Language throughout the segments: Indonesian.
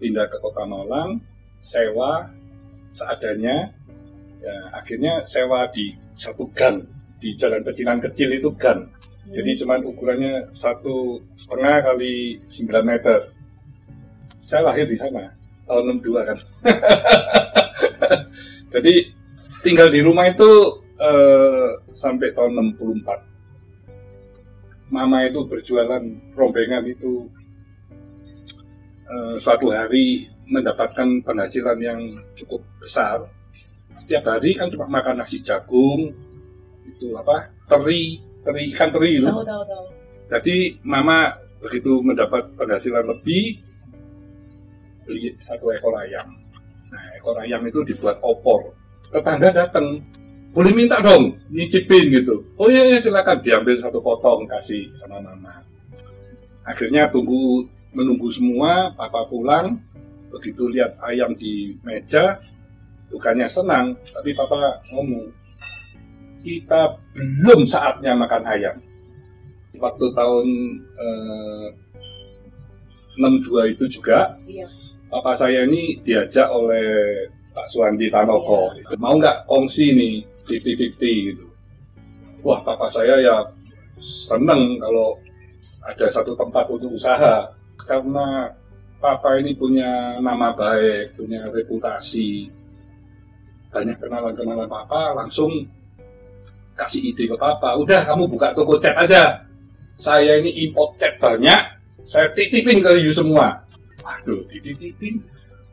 pindah ke kota Malang, sewa seadanya, ya, akhirnya sewa di satu gang di jalan pecinan kecil itu gang. Jadi cuman ukurannya satu setengah kali 9 meter. Saya lahir di sana tahun 62 kan. Jadi tinggal di rumah itu eh, sampai tahun 64. Mama itu berjualan rombengan itu eh, suatu hari mendapatkan penghasilan yang cukup besar. Setiap hari kan cuma makan nasi jagung, itu apa teri, teri ikan teri itu. Tahu tahu tahu. Jadi mama begitu mendapat penghasilan lebih beli satu ekor ayam. Nah ekor ayam itu dibuat opor. Tetangga datang, boleh minta dong nyicipin gitu. Oh iya, iya silakan diambil satu potong kasih sama mama. Akhirnya tunggu menunggu semua, papa pulang. Begitu lihat ayam di meja, bukannya senang, tapi papa ngomong, kita belum saatnya makan ayam. Waktu tahun eh, 62 itu juga, Iya. papa saya ini diajak oleh Pak Suwandi Tanoko. Mau nggak kongsi nih 50-50 gitu. Wah, papa saya ya seneng kalau ada satu tempat untuk usaha. Karena papa ini punya nama baik, punya reputasi. Banyak kenalan-kenalan papa, langsung kasih ide ke papa. Udah, kamu buka toko cat aja. Saya ini import cat banyak, saya titipin ke you semua. Waduh, dititipin.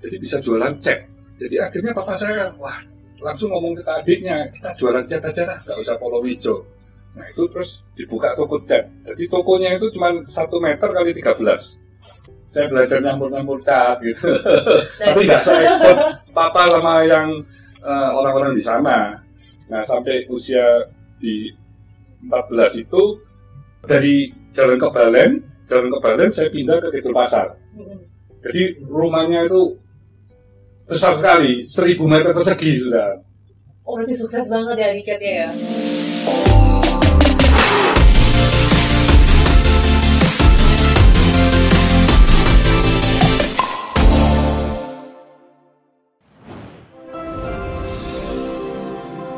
Jadi bisa jualan cat. Jadi akhirnya papa saya, wah, langsung ngomong ke adiknya, kita jualan cat aja lah, nggak usah polo hijau. Nah itu terus dibuka toko cat. Jadi tokonya itu cuma satu meter kali 13. Saya belajar nyampur-nyampur cat gitu. Tapi nggak saya ekspor papa sama yang eh, orang-orang di sana. Nah sampai usia di 14 itu dari Jalan Kebalen, Jalan Kebalen saya pindah ke Kidul Pasar. Mm-mm. Jadi rumahnya itu besar sekali, 1000 meter persegi sudah. Oh berarti sukses banget ya chatnya ya.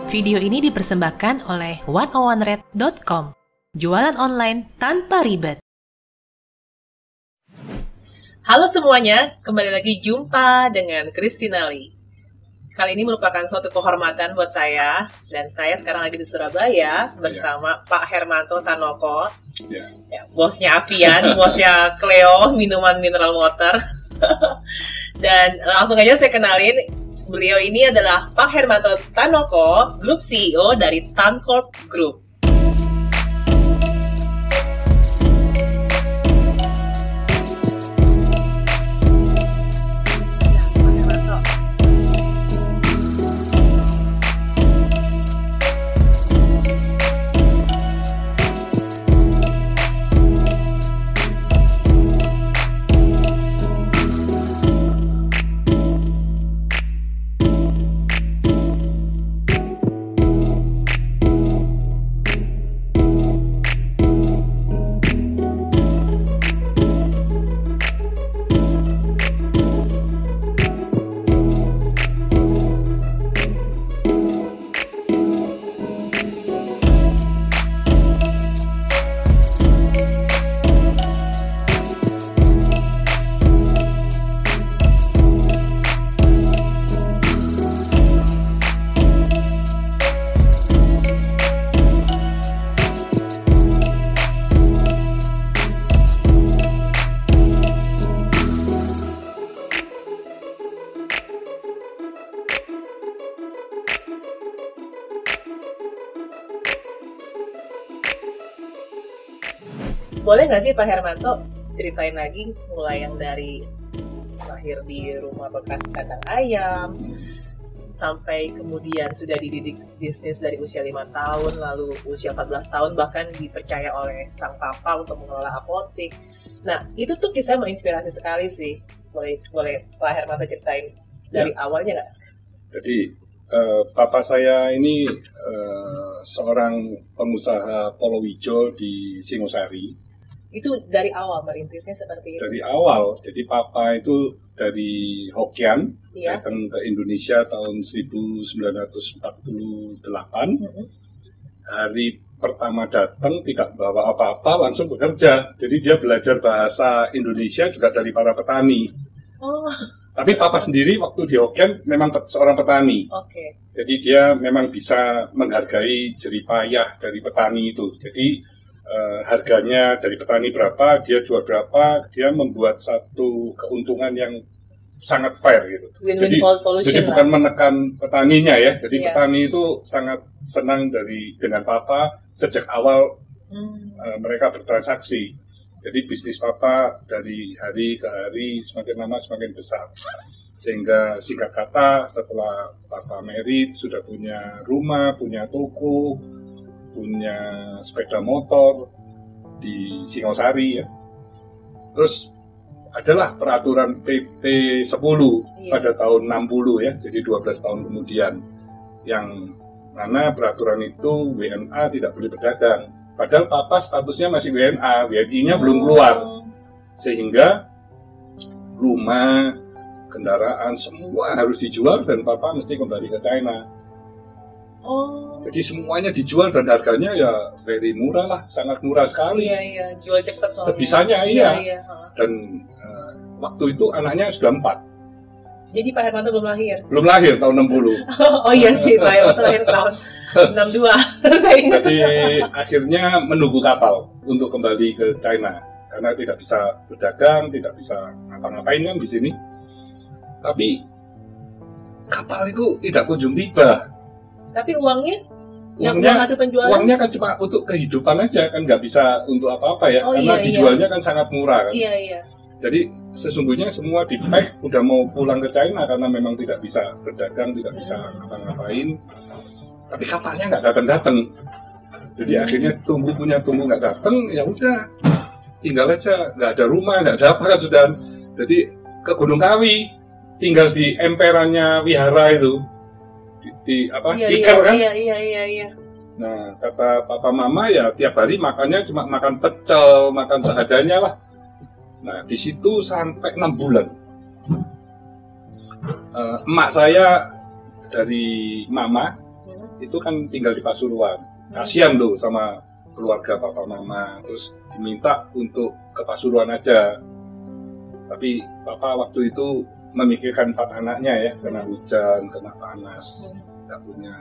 Video ini dipersembahkan oleh 101red.com. Jualan online tanpa ribet. Halo semuanya, kembali lagi jumpa dengan Christina Lee. Kali ini merupakan suatu kehormatan buat saya, dan saya sekarang lagi di Surabaya bersama Pak Hermanto Tanoko, Ya. ya, bosnya Avian, bosnya Cleo, minuman mineral water. dan langsung aja saya kenalin, beliau ini adalah Pak Hermanto Tanoko, Group CEO dari Tancorp Group. Boleh nggak sih Pak Hermanto ceritain lagi mulai yang dari lahir di rumah bekas kandang ayam sampai kemudian sudah dididik bisnis dari usia lima tahun lalu usia 14 tahun bahkan dipercaya oleh sang papa untuk mengelola apotik. Nah itu tuh kisah menginspirasi sekali sih. Boleh boleh Pak Hermanto ceritain dari awalnya nggak? Jadi eh, papa saya ini eh, seorang pengusaha polowijo di Singosari. Itu dari awal merintisnya seperti itu Dari awal, jadi papa itu dari Hokkien Iya. datang ke Indonesia tahun 1948. Mm-mm. Hari pertama datang tidak bawa apa-apa, langsung bekerja. Jadi dia belajar bahasa Indonesia juga dari para petani. Oh, Tapi papa sendiri waktu di Hokkien memang seorang petani. oke. Jadi dia memang bisa menghargai jeripayah dari petani itu. Jadi eh, harganya dari petani berapa, dia jual berapa, dia membuat satu keuntungan yang sangat fair gitu. Jadi, solution jadi lah. bukan menekan petaninya ya. Jadi Iya. petani itu sangat senang dari dengan papa sejak awal Hmm. eh, mereka bertransaksi. Jadi bisnis papa dari hari ke hari semakin lama semakin besar. Sehingga singkat kata setelah papa merit sudah punya rumah, punya toko, punya sepeda motor di Singosari ya. Terus adalah peraturan PP 10 Iya. pada tahun 60 ya, jadi 12 tahun kemudian yang mana peraturan itu WNA tidak boleh berdagang. Padahal papa statusnya masih WNA, WNI-nya belum keluar. Oh. Sehingga rumah, kendaraan, semua harus dijual dan papa mesti kembali ke China. Oh. Jadi semuanya dijual dan harganya ya very murah lah, sangat murah sekali. Iya, iya. Jual cepet soalnya. Sebisanya, Iya, iya. iya. Dan eh, waktu itu anaknya sudah empat, Jadi Pak Hermanto belum lahir. belum lahir tahun 60. oh iya sih, Pak Hermanto lahir tahun 62. Saya ingat. Jadi akhirnya menunggu kapal untuk kembali ke China karena tidak bisa berdagang, tidak bisa ngapa-ngapain kan di sini. Tapi kapal itu tidak kunjung tiba. Tapi uangnya yang Uangnya- uang hasil penjualan Uangnya kan cuma untuk kehidupan aja kan nggak bisa untuk apa-apa ya Oh, karena iya, dijualnya kan sangat murah kan. Iya, iya. Jadi sesungguhnya semua di pack udah mau pulang ke China karena memang tidak bisa berdagang, tidak bisa ngapa-ngapain. Tapi kapalnya nggak datang-datang. Jadi Hmm. akhirnya tunggu punya tunggu nggak datang, ya udah tinggal aja nggak ada rumah, nggak ada apa kan sudah. Jadi ke Gunung Kawi, tinggal di emperannya wihara itu, di, di apa Iya, tikar iya, kan. iya, iya, iya, iya. Nah, kata papa mama ya tiap hari makannya cuma makan pecel, makan seadanya lah. Nah, di situ sampai enam bulan. Eh, emak saya dari mama Hmm. itu kan tinggal di Pasuruan. Kasihan tuh sama keluarga papa mama, terus diminta untuk ke Pasuruan aja. Tapi papa waktu itu memikirkan empat anaknya ya, kena hujan, kena panas, nggak punya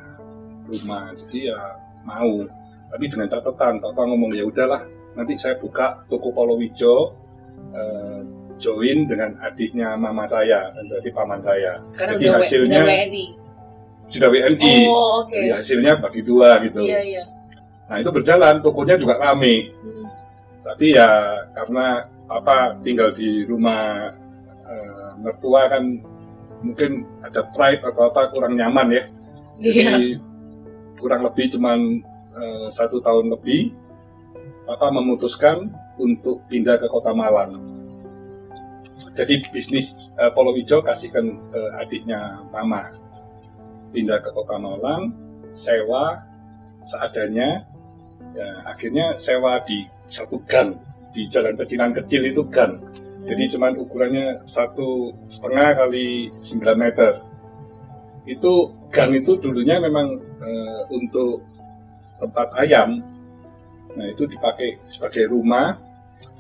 rumah, jadi ya mau. Tapi dengan catatan, papa ngomong ya udahlah, nanti saya buka toko Polowijo, eh, join dengan adiknya mama saya, dan berarti paman saya. Karena Jadi hasilnya WNI. sudah WNI. Oh, oke. Jadi hasilnya bagi dua gitu. Iya, iya. Nah itu berjalan, tokonya juga rame. Hmm. Tapi ya karena apa tinggal di rumah mertua kan mungkin ada pride atau apa kurang nyaman ya. Jadi kurang lebih cuman eh, satu tahun lebih, Papa memutuskan untuk pindah ke Kota Malang. Jadi bisnis eh, Polo Hijau kasihkan ke adiknya Mama. Pindah ke Kota Malang, sewa seadanya. Ya, akhirnya sewa di satu gang di jalan pecinan kecil itu gang. Jadi cuman ukurannya satu setengah kali 9 meter. Itu gang itu dulunya memang eh, untuk tempat ayam. Nah itu dipakai sebagai rumah.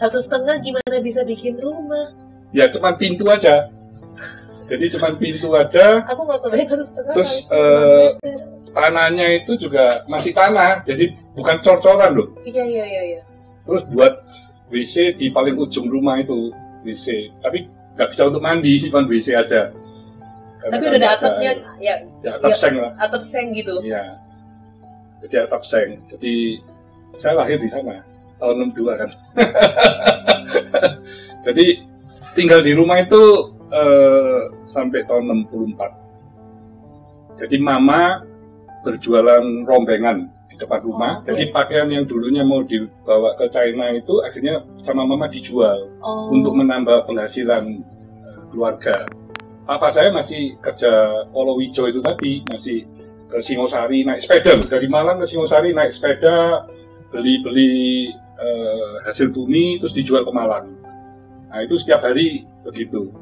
Satu setengah gimana bisa bikin rumah? Ya cuman pintu aja. Jadi cuman pintu aja. Aku nggak kebayang satu setengah Terus, sembilan eh. Tanahnya itu juga masih tanah. Jadi bukan cor-coran loh. Iya, iya, iya, iya. Terus buat WC di paling ujung rumah itu WC. Tapi nggak bisa untuk mandi, cuma WC aja. Karena Tapi kan udah ada nggak atapnya, ya, Ya atap ya, seng lah. atap seng gitu. Iya. Jadi atap seng. Jadi saya lahir di sana tahun 62 kan. Jadi tinggal di rumah itu eh, sampai tahun 64. Jadi mama berjualan rombengan depan rumah. Oh, Jadi pakaian yang dulunya mau dibawa ke China itu akhirnya sama mama dijual Oh. untuk menambah penghasilan eh, keluarga. Papa saya masih kerja Polowijo itu tadi, masih ke Singosari naik sepeda dari Malang ke Singosari naik sepeda beli-beli eh, hasil bumi terus dijual ke Malang. Nah itu setiap hari begitu.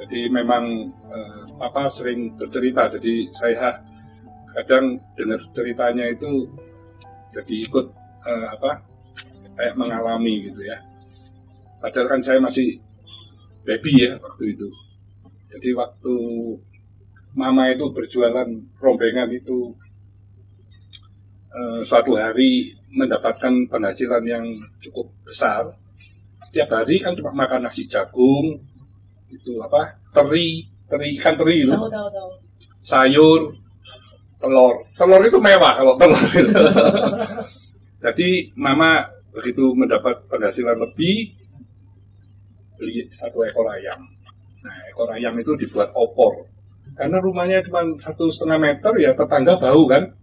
Jadi memang eh, papa sering bercerita, jadi saya kadang dengar ceritanya itu jadi ikut eh, apa kayak mengalami gitu ya. Padahal kan saya masih baby ya waktu itu. Jadi waktu mama itu berjualan rombengan itu eh, suatu hari mendapatkan penghasilan yang cukup besar. Setiap hari kan cuma makan nasi jagung, itu apa teri, teri ikan teri tahu. sayur, telur. Telur itu mewah kalau telur itu. Jadi mama begitu mendapat penghasilan lebih, beli satu ekor ayam. Nah, ekor ayam itu dibuat opor. Karena rumahnya cuma satu setengah meter, ya tetangga bau kan.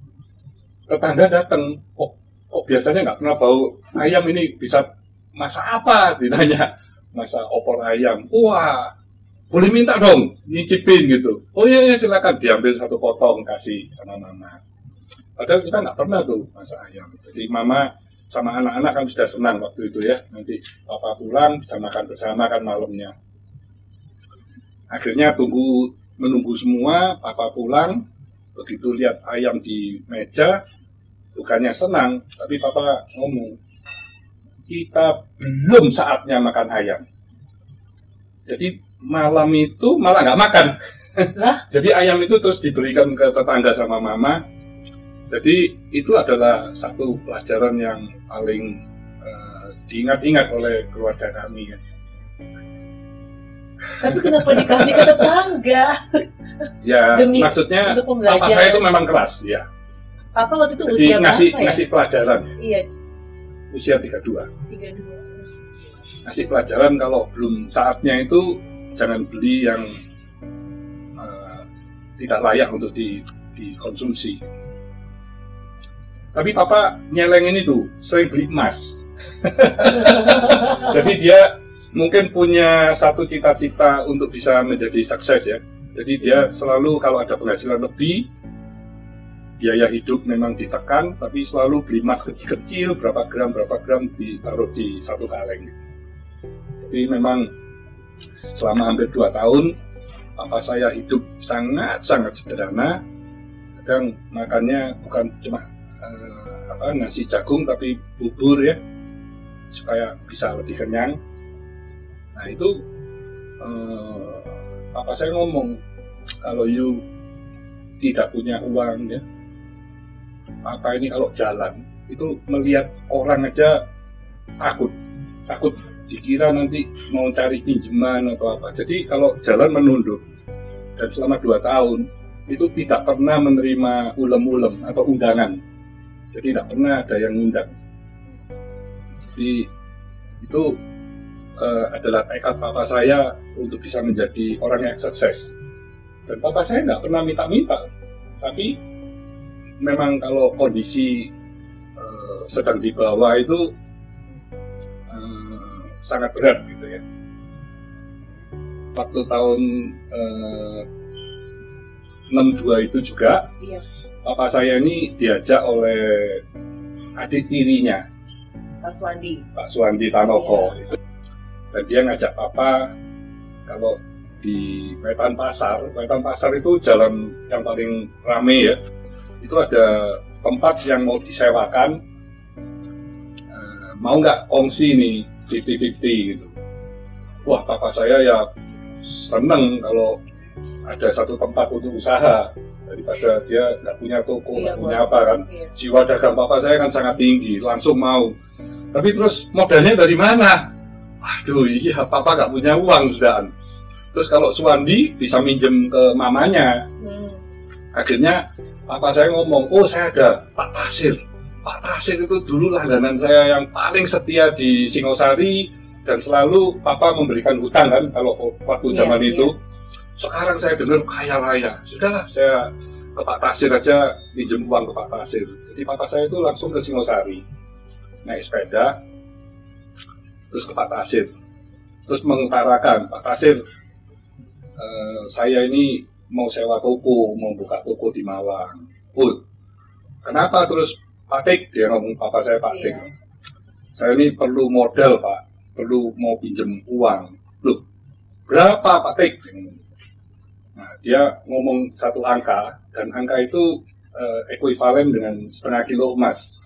Tetangga datang, kok, kok biasanya nggak pernah bau ayam ini bisa masak apa? Ditanya, masak opor ayam. Wah, boleh minta dong, nyicipin gitu. Oh iya, iya silakan diambil satu potong kasih sama mama. Padahal kita nggak pernah tuh masak ayam. Jadi mama sama anak-anak kan sudah senang waktu itu ya. Nanti papa pulang bisa makan bersama kan malamnya. Akhirnya tunggu menunggu semua, papa pulang, begitu lihat ayam di meja, bukannya senang, tapi papa ngomong, kita belum saatnya makan ayam. Jadi malam itu malah nggak makan. Lah? Jadi ayam itu terus diberikan ke tetangga sama mama. Jadi itu adalah satu pelajaran yang paling eh, diingat-ingat oleh keluarga kami ya. Tapi kenapa dikasih ke tetangga? Ya, Demi- maksudnya papa saya itu memang keras, ya. Apa waktu itu Jadi usia ngasih berapa ya? ngasih pelajaran, Iya, usia 32. tiga dua. Ngasih pelajaran kalau belum saatnya itu jangan beli yang eh, tidak layak untuk di, dikonsumsi. Tapi papa nyelengin itu, sering beli emas. Jadi dia mungkin punya satu cita-cita untuk bisa menjadi sukses ya. Jadi dia selalu kalau ada penghasilan lebih, biaya hidup memang ditekan, tapi selalu beli emas kecil-kecil, berapa gram, berapa gram ditaruh di satu kaleng. Jadi memang selama hampir dua tahun, papa saya hidup sangat-sangat sederhana. Kadang makannya bukan cuma eh, apa nasi jagung, tapi bubur ya, supaya bisa lebih kenyang. Nah itu eh, papa saya ngomong kalau you tidak punya uang ya, papa ini kalau jalan itu melihat orang aja takut, takut dikira nanti mau cari pinjaman atau apa. Jadi kalau jalan menunduk dan selama dua tahun itu tidak pernah menerima ulem-ulem atau undangan. Jadi tidak pernah ada yang undang. Jadi itu eh, adalah tekad papa saya untuk bisa menjadi orang yang sukses. Dan papa saya nggak pernah minta-minta, tapi memang kalau kondisi eh, sedang di bawah itu sangat berat gitu ya. Waktu tahun eh, 62 itu juga Iya, papa saya ini diajak oleh adik tirinya Pak Swandi. Pak Suwandi Tanoko itu. Dan dia ngajak papa kalau di Wetan Pasar, Wetan Pasar itu jalan yang paling rame ya. Itu ada tempat yang mau disewakan. Eh, mau nggak kongsi nih 50-50 gitu. Wah, papa saya ya seneng kalau ada satu tempat untuk usaha daripada dia nggak punya toko, Iya, nggak punya boleh. apa kan Iya. jiwa dagang papa saya kan sangat tinggi, langsung mau. Tapi terus modalnya dari mana? Aduh, iya papa nggak punya uang sudah. Terus kalau Suwandi bisa minjem ke mamanya, Hmm. akhirnya papa saya ngomong, oh saya ada Pak Tasir. Pak Tasir itu dulu langganan saya yang paling setia di Singosari dan selalu papa memberikan hutang kan kalau waktu Iya, zaman iya. itu. Sekarang saya dengar kaya raya. Sudahlah saya ke Pak Tasir aja pinjam uang ke Pak Tasir. Jadi papa saya itu langsung ke Singosari naik sepeda terus ke Pak Tasir terus mengutarakan Pak Tasir eh, saya ini mau sewa toko mau buka toko di Malang oh kenapa terus Pak Tik dia ngomong papa saya Pak Tik Iya. saya ini perlu modal Pak perlu mau pinjam uang loh berapa Pak Tik? Nah, dia ngomong satu angka, dan angka itu uh, ekuivalen dengan setengah kilo emas.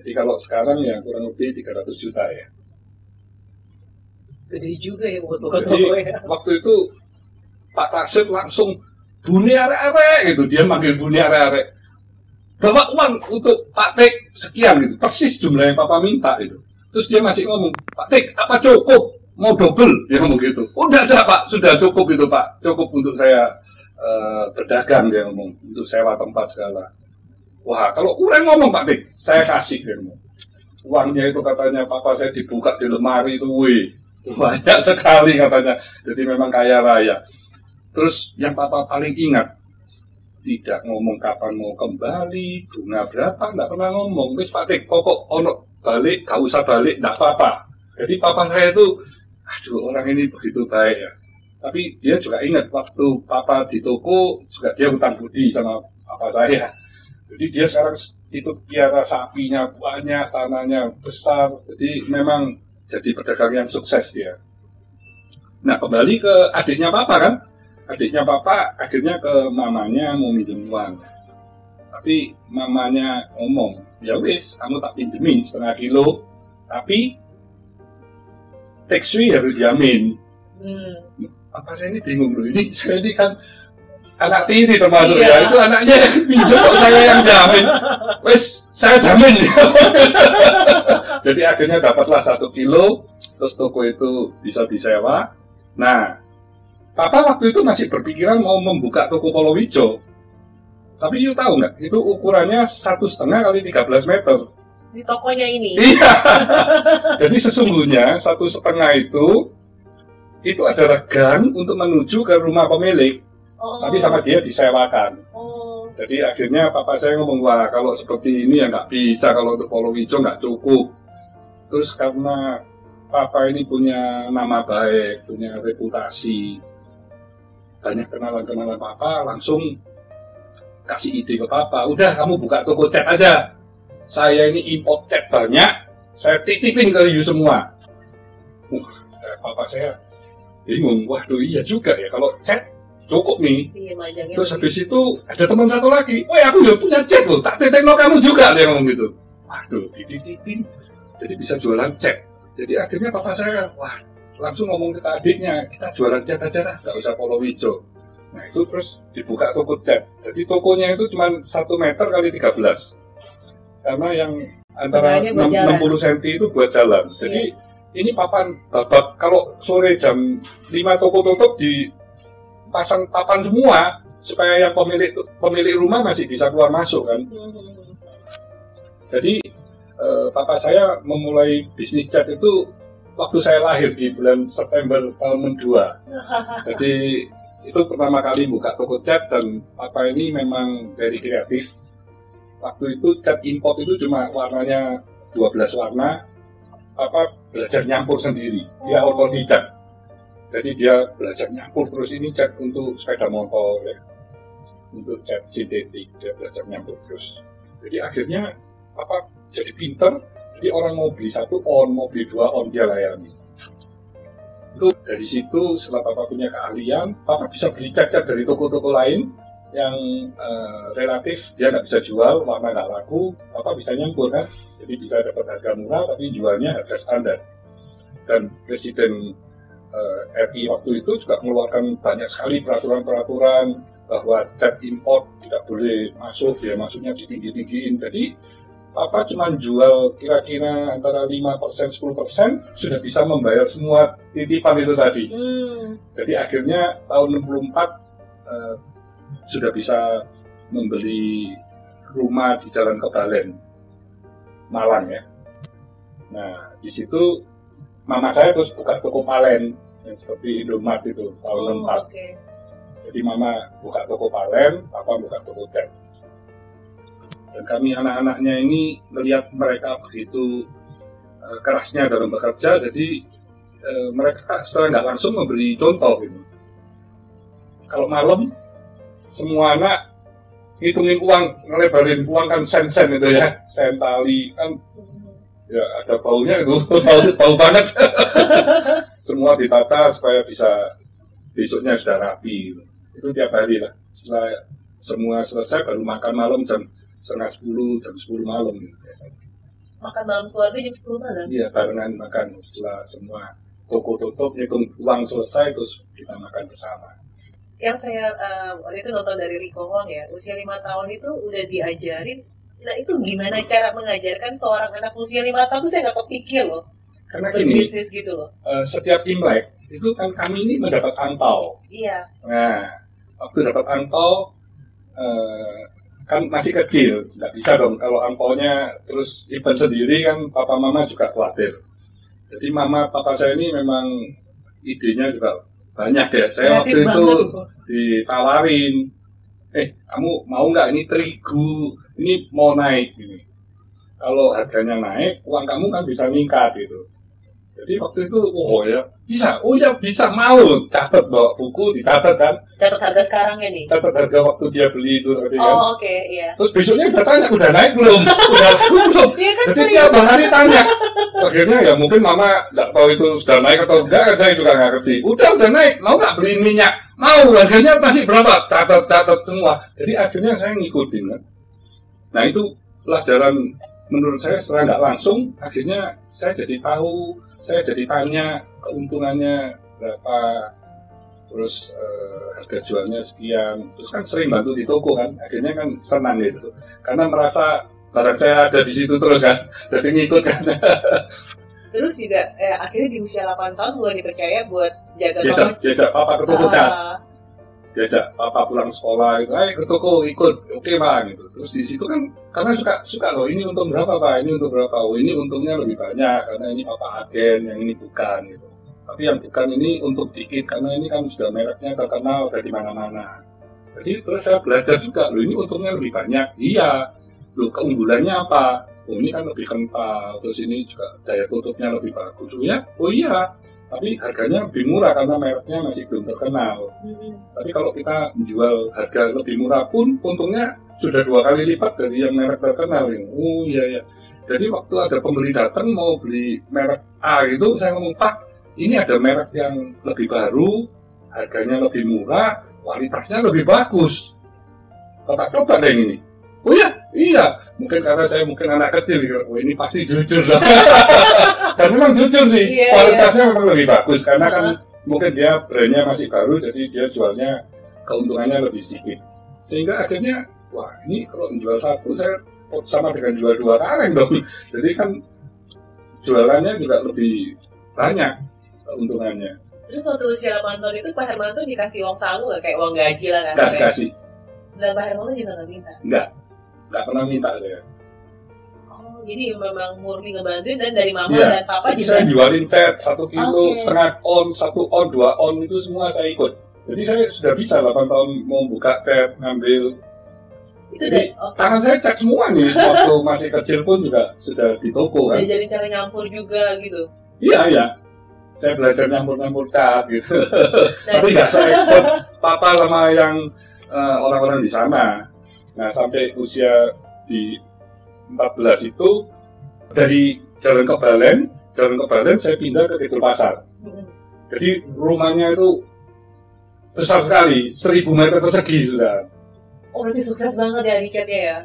Jadi kalau sekarang ya kurang lebih 300 juta ya. Gede juga ya buat Jadi ya. waktu itu Pak Tasir langsung bunyi arek-arek gitu, dia manggil bunyi arek-arek. Bawa uang untuk Pak Tik sekian gitu, persis jumlah yang Papa minta itu. Terus dia masih ngomong, Pak Tik, apa cukup? Mau double? Dia ngomong gitu. Udah ada Pak, sudah cukup itu Pak, cukup untuk saya uh, berdagang dia ngomong, untuk sewa tempat segala. Wah, kalau kurang ngomong Pak Tik, saya kasih dia ngomong. Uangnya itu katanya papa saya dibuka di lemari itu, wih, banyak sekali katanya. Jadi memang kaya raya. Terus yang papa paling ingat, tidak ngomong kapan mau kembali, bunga berapa, enggak pernah ngomong. Wis Pak Tik, pokok ono balik, gak usah balik, enggak apa-apa. Jadi papa saya itu, aduh orang ini begitu baik ya. Tapi dia juga ingat waktu papa di toko, juga dia hutang budi sama papa saya. Jadi dia sekarang itu piara sapinya banyak, tanahnya besar. Jadi memang jadi pedagang yang sukses dia. Nah kembali ke adiknya papa kan, adiknya papa akhirnya ke mamanya mau minjem uang. Tapi mamanya ngomong, ya wis, kamu tak pinjemin setengah kilo, tapi tax free harus dijamin. Hmm. Apa saya ini bingung dulu, ini saya ini kan anak tiri termasuk Iya. ya, itu anaknya yang pinjam kok saya yang jamin. Wes, saya jamin. Jadi akhirnya dapatlah satu kilo, terus toko itu bisa disewa. Nah, Papa waktu itu masih berpikiran mau membuka toko Polowijo. Tapi you tahu nggak, itu ukurannya satu setengah kali 13 meter. Di tokonya ini. Iya. Jadi sesungguhnya satu setengah itu itu adalah gang untuk menuju ke rumah pemilik, Oh. tapi sama dia disewakan. Oh. Jadi akhirnya papa saya ngomong, wah kalau seperti ini ya nggak bisa, kalau untuk Polowijo nggak cukup. Terus karena papa ini punya nama baik, punya reputasi, banyak kenalan-kenalan papa, langsung kasih ide ke papa, udah kamu buka toko cat aja. Saya ini import cat banyak, saya titipin ke you semua. Wah, eh, papa saya bingung, waduh iya juga ya, kalau cat cukup nih, Iya, majangnya. Terus habis itu ada teman satu lagi, woi aku udah punya cat loh, tak titikno kamu juga dia ngomong gitu. Waduh, dititipin, jadi bisa jualan cat. Jadi akhirnya papa saya, wah langsung ngomong ke adiknya, kita jualan cat aja lah, nggak usah Polowijo. Nah itu terus dibuka toko cat. Jadi tokonya itu cuma satu meter kali 13. Karena yang antara Setengahnya buat 6, jalan. 60 cm itu buat jalan. Jadi ini papan babak kalau sore jam 5 toko tutup di pasang papan semua supaya yang pemilik pemilik rumah masih bisa keluar masuk kan. Hmm. Jadi eh, papa saya memulai bisnis cat itu waktu saya lahir di bulan September tahun 62. Jadi itu pertama kali buka toko cat dan papa ini memang very kreatif. Waktu itu cat import itu cuma warnanya 12 warna. Papa belajar nyampur sendiri. Dia Oh. otodidak. Jadi dia belajar nyampur terus ini cat untuk sepeda motor ya. Untuk cat sintetik dia belajar nyampur terus. Jadi akhirnya apa jadi pinter. Jadi orang mau beli satu on, mau beli dua on dia layani. Itu dari situ setelah papa punya keahlian, papa bisa beli cat-cat dari toko-toko lain yang eh, relatif dia nggak bisa jual, warna nggak laku, papa bisa nyampur kan. Jadi bisa dapat harga murah tapi jualnya harga standar. Dan presiden eh, RI waktu itu juga mengeluarkan banyak sekali peraturan-peraturan bahwa cat import tidak boleh masuk, ya masuknya ditinggi-tinggiin. Jadi Papa cuma jual kira-kira antara 5% 10% sudah bisa membayar semua titipan itu tadi. Hmm. Jadi akhirnya tahun 64 eh, sudah bisa membeli rumah di Jalan Kebalen, Malang ya. Nah di situ mama saya terus buka toko palen yang seperti Indomaret itu tahun Oh, 64. Oke. Jadi mama buka toko palen, papa buka toko cat. Kami anak-anaknya ini melihat mereka begitu eh, kerasnya dalam bekerja, jadi eh, mereka secara nggak langsung memberi contoh gitu. Kalau malam semua anak ngitungin uang, ngelebarin uang kan sen-sen itu ya, sen tali kan ya ada baunya itu bau, bau banget. Semua ditata supaya bisa besoknya sudah rapi itu tiap hari lah. Setelah semua selesai baru makan malam jam setengah sepuluh jam sepuluh malam gitu, biasanya Makan malam keluarga jam 10 malam. iya barengan makan setelah semua toko tutup ngitung uang selesai terus kita makan bersama Yang saya eh, waktu itu nonton dari Rico Wong ya, usia lima tahun itu udah diajarin. Nah itu gimana cara mengajarkan seorang anak usia lima tahun tuh saya nggak kepikir loh. karena gini Berbisnis gitu loh. eh, setiap imlek itu kan kami ini mendapat angpau Iya. Nah, waktu dapat angpau eh, kan masih kecil, nggak bisa dong kalau angpaunya terus event sendiri kan papa mama juga khawatir. Jadi mama papa saya ini memang idenya juga banyak ya. Saya waktu Kreatif itu banget. ditawarin, eh kamu mau nggak ini terigu, ini mau naik ini. Kalau harganya naik, uang kamu kan bisa meningkat gitu. Jadi waktu itu, oh ya bisa, oh ya bisa mau, catat bawa buku, dicatat kan, Catat harga sekarangnya nih. catat harga waktu dia beli itu tadi kan. Oh oke, iya. Terus besoknya udah tanya, udah naik belum? udah laku belum? Iya kan Jadi tiap hari tanya. Akhirnya ya mungkin mama nggak tahu itu sudah naik atau enggak, kan saya juga nggak ngerti. Udah, udah naik, mau nggak beli minyak? Mau, harganya masih berapa? Catat, catat semua. Jadi akhirnya saya ngikutin kan. Nah itu pelajaran menurut saya setelah nggak langsung, akhirnya saya jadi tahu, saya jadi tanya keuntungannya berapa, terus eh, harga jualnya sekian, terus kan sering bantu di toko kan, akhirnya kan senang gitu, karena merasa barang saya ada di situ terus kan, jadi ngikut kan, Terus juga eh, akhirnya di usia 8 tahun gue dipercaya buat jaga toko. diajak papa ke toko Ah, diajak papa pulang sekolah itu, ayo ke toko ikut, oke pak gitu, terus di situ kan karena suka suka loh ini untung berapa pak, ini untung berapa, oh ini untungnya lebih banyak karena ini papa agen, yang ini bukan gitu. Tapi yang bukan ini untuk dikit karena ini kan sudah mereknya terkenal dari mana-mana. Jadi terus saya belajar juga, loh ini untungnya lebih banyak. Iya, loh keunggulannya apa? Oh ini kan lebih kental, terus ini juga daya tutupnya lebih bagus. Ya, oh iya. Tapi harganya lebih murah karena mereknya masih belum terkenal. mm, Tapi kalau kita menjual harga lebih murah pun, untungnya sudah dua kali lipat dari yang merek terkenal. Oh iya ya. Jadi waktu ada pembeli datang mau beli merek A itu, saya ngomong Pak, ini ada merek yang lebih baru, harganya lebih murah, kualitasnya lebih bagus. Bapak coba deh ini. Oh iya, iya. Mungkin karena saya mungkin anak kecil, gitu. oh ini pasti jujur lah. Dan memang jujur sih, Iya, kualitasnya memang lebih bagus karena kan mungkin dia brandnya masih baru, jadi dia jualnya keuntungannya lebih sedikit. Sehingga akhirnya, wah ini kalau menjual satu, saya sama dengan jual dua kaleng dong. Jadi kan jualannya juga lebih banyak keuntungannya. Terus waktu usia 8 tahun itu Pak Hermanto dikasih uang saku nggak? Kayak uang gaji lah kan? Nggak dikasih, Dan Pak Hermanto juga nggak minta. nggak. Nggak pernah minta saya. Jadi memang murni ngebantuin dan dari mama Iya. dan papa Jadi juga. saya jualin cat satu kilo, Oke. setengah on, satu on, dua on itu semua saya ikut. Jadi saya sudah bisa 8 tahun mau buka cat, ngambil. Itu Jadi udah, oh, tangan saya cat semua nih. Waktu masih kecil pun juga sudah di toko kan. diajarin cara nyampur juga gitu. Iya, iya. Saya belajar nyampur-nyampur cat gitu. Nah, Tapi nggak saya ikut papa sama yang eh, orang-orang di sana. Nah, sampai usia di 14 itu dari Jalan Kebalen, Jalan Kebalen saya pindah ke Kidul Pasar. Jadi rumahnya itu besar sekali, 1000 meter persegi sudah. Oh berarti sukses banget ya chatnya ya?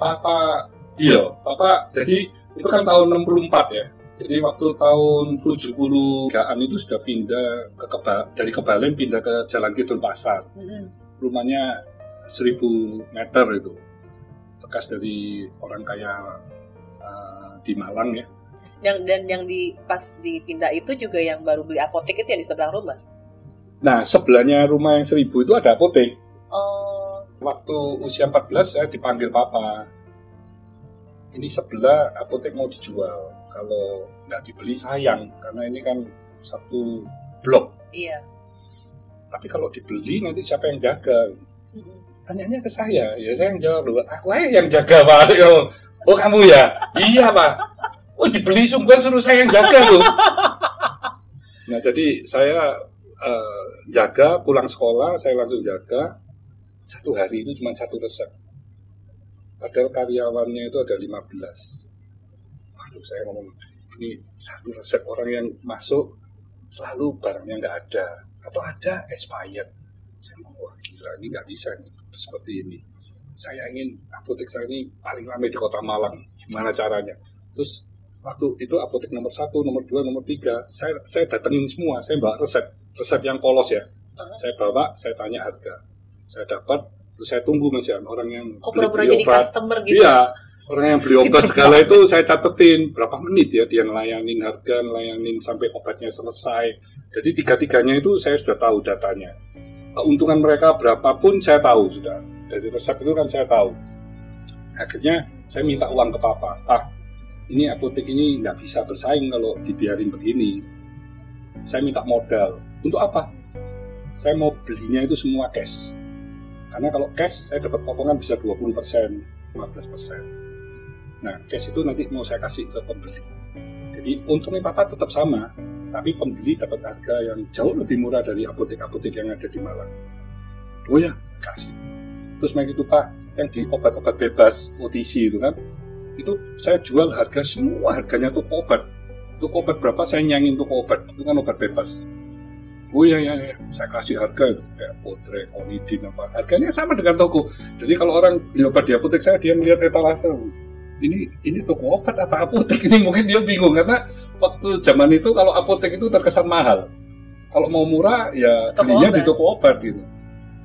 Papa, iya, papa. Jadi itu kan tahun 64 ya. Jadi waktu tahun 70-an itu sudah pindah ke Keba, dari Kebalen pindah ke Jalan Kidul Pasar. Mm-mm. Rumahnya 1000 meter itu. Bekas dari orang kaya eh, di Malang ya. Yang dan yang di pas dipindah itu juga yang baru beli apotek itu yang di sebelah rumah. Nah, sebelahnya rumah yang 1000 itu ada apotek. Oh, Waktu usia 14 saya dipanggil papa. Ini sebelah apotek mau dijual. Kalau nggak dibeli sayang, karena ini kan satu blok. iya. Tapi kalau dibeli nanti siapa yang jaga? Tanyanya ke saya, ya saya yang jawab loh. Aku aja yang jaga pak. Oh kamu ya? Iya pak. Oh dibeli sungguhan suruh saya yang jaga loh. Nah jadi saya eh, jaga pulang sekolah saya langsung jaga satu hari itu cuma satu resep. Padahal karyawannya itu ada 15. Wah, Waduh, saya ngomong ini satu resep orang yang masuk selalu barangnya nggak ada atau ada expired. Saya ngomong wah gila ini nggak bisa nih seperti ini. Saya ingin apotek saya ini paling ramai di kota Malang. Gimana caranya? Terus waktu itu apotek nomor satu, nomor dua, nomor tiga, saya saya datengin semua. Saya bawa resep, resep yang polos ya. Saya bawa, saya tanya harga. Saya dapat, terus saya tunggu mas ya orang yang Oh, beli- beli jadi obat. customer gitu. Iya, orang yang beli obat segala itu saya catetin berapa menit ya dia ngelayanin harga, ngelayanin sampai obatnya selesai. Jadi tiga-tiganya itu saya sudah tahu datanya. Keuntungan mereka berapapun saya tahu sudah. Dari resep itu kan saya tahu. Akhirnya saya minta uang ke papa. Pak, ini apotek ini nggak bisa bersaing kalau dibiarin begini. Saya minta modal. Untuk apa? Saya mau belinya itu semua cash. Karena kalau cash saya dapat potongan bisa 20%, 15%. Nah, cash itu nanti mau saya kasih ke pembeli. Jadi untungnya papa tetap sama, tapi pembeli dapat harga yang jauh lebih murah dari apotek-apotek yang ada di Malang. Oh ya, kasih. Terus main itu Pak, yang di obat-obat bebas OTC itu kan, itu saya jual harga semua harganya tuh obat. Tuh obat berapa saya nyangin tuh obat, itu kan obat bebas. Oh iya iya, iya. saya kasih harga itu kayak Potre, Onidin apa. Harganya sama dengan toko. Jadi kalau orang beli obat di apotek saya dia melihat etalase, ini ini toko obat atau apotek ini mungkin dia bingung karena waktu zaman itu kalau apotek itu terkesan mahal. Kalau mau murah ya Toko belinya di obat. toko obat gitu.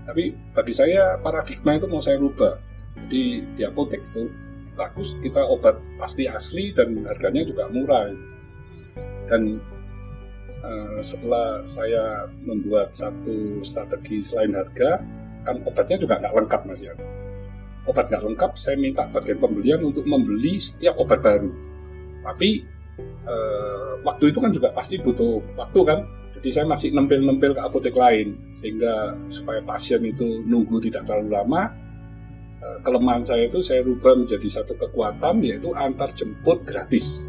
Tapi bagi saya paradigma itu mau saya rubah. Jadi di apotek itu bagus kita obat pasti asli dan harganya juga murah. Dan eh, setelah saya membuat satu strategi selain harga, kan obatnya juga nggak lengkap mas ya. Obat nggak lengkap, saya minta bagian pembelian untuk membeli setiap obat baru. Tapi eh, waktu itu kan juga pasti butuh waktu kan. Jadi saya masih nempel-nempel ke apotek lain sehingga supaya pasien itu nunggu tidak terlalu lama. eh, kelemahan saya itu saya rubah menjadi satu kekuatan yaitu antar jemput gratis.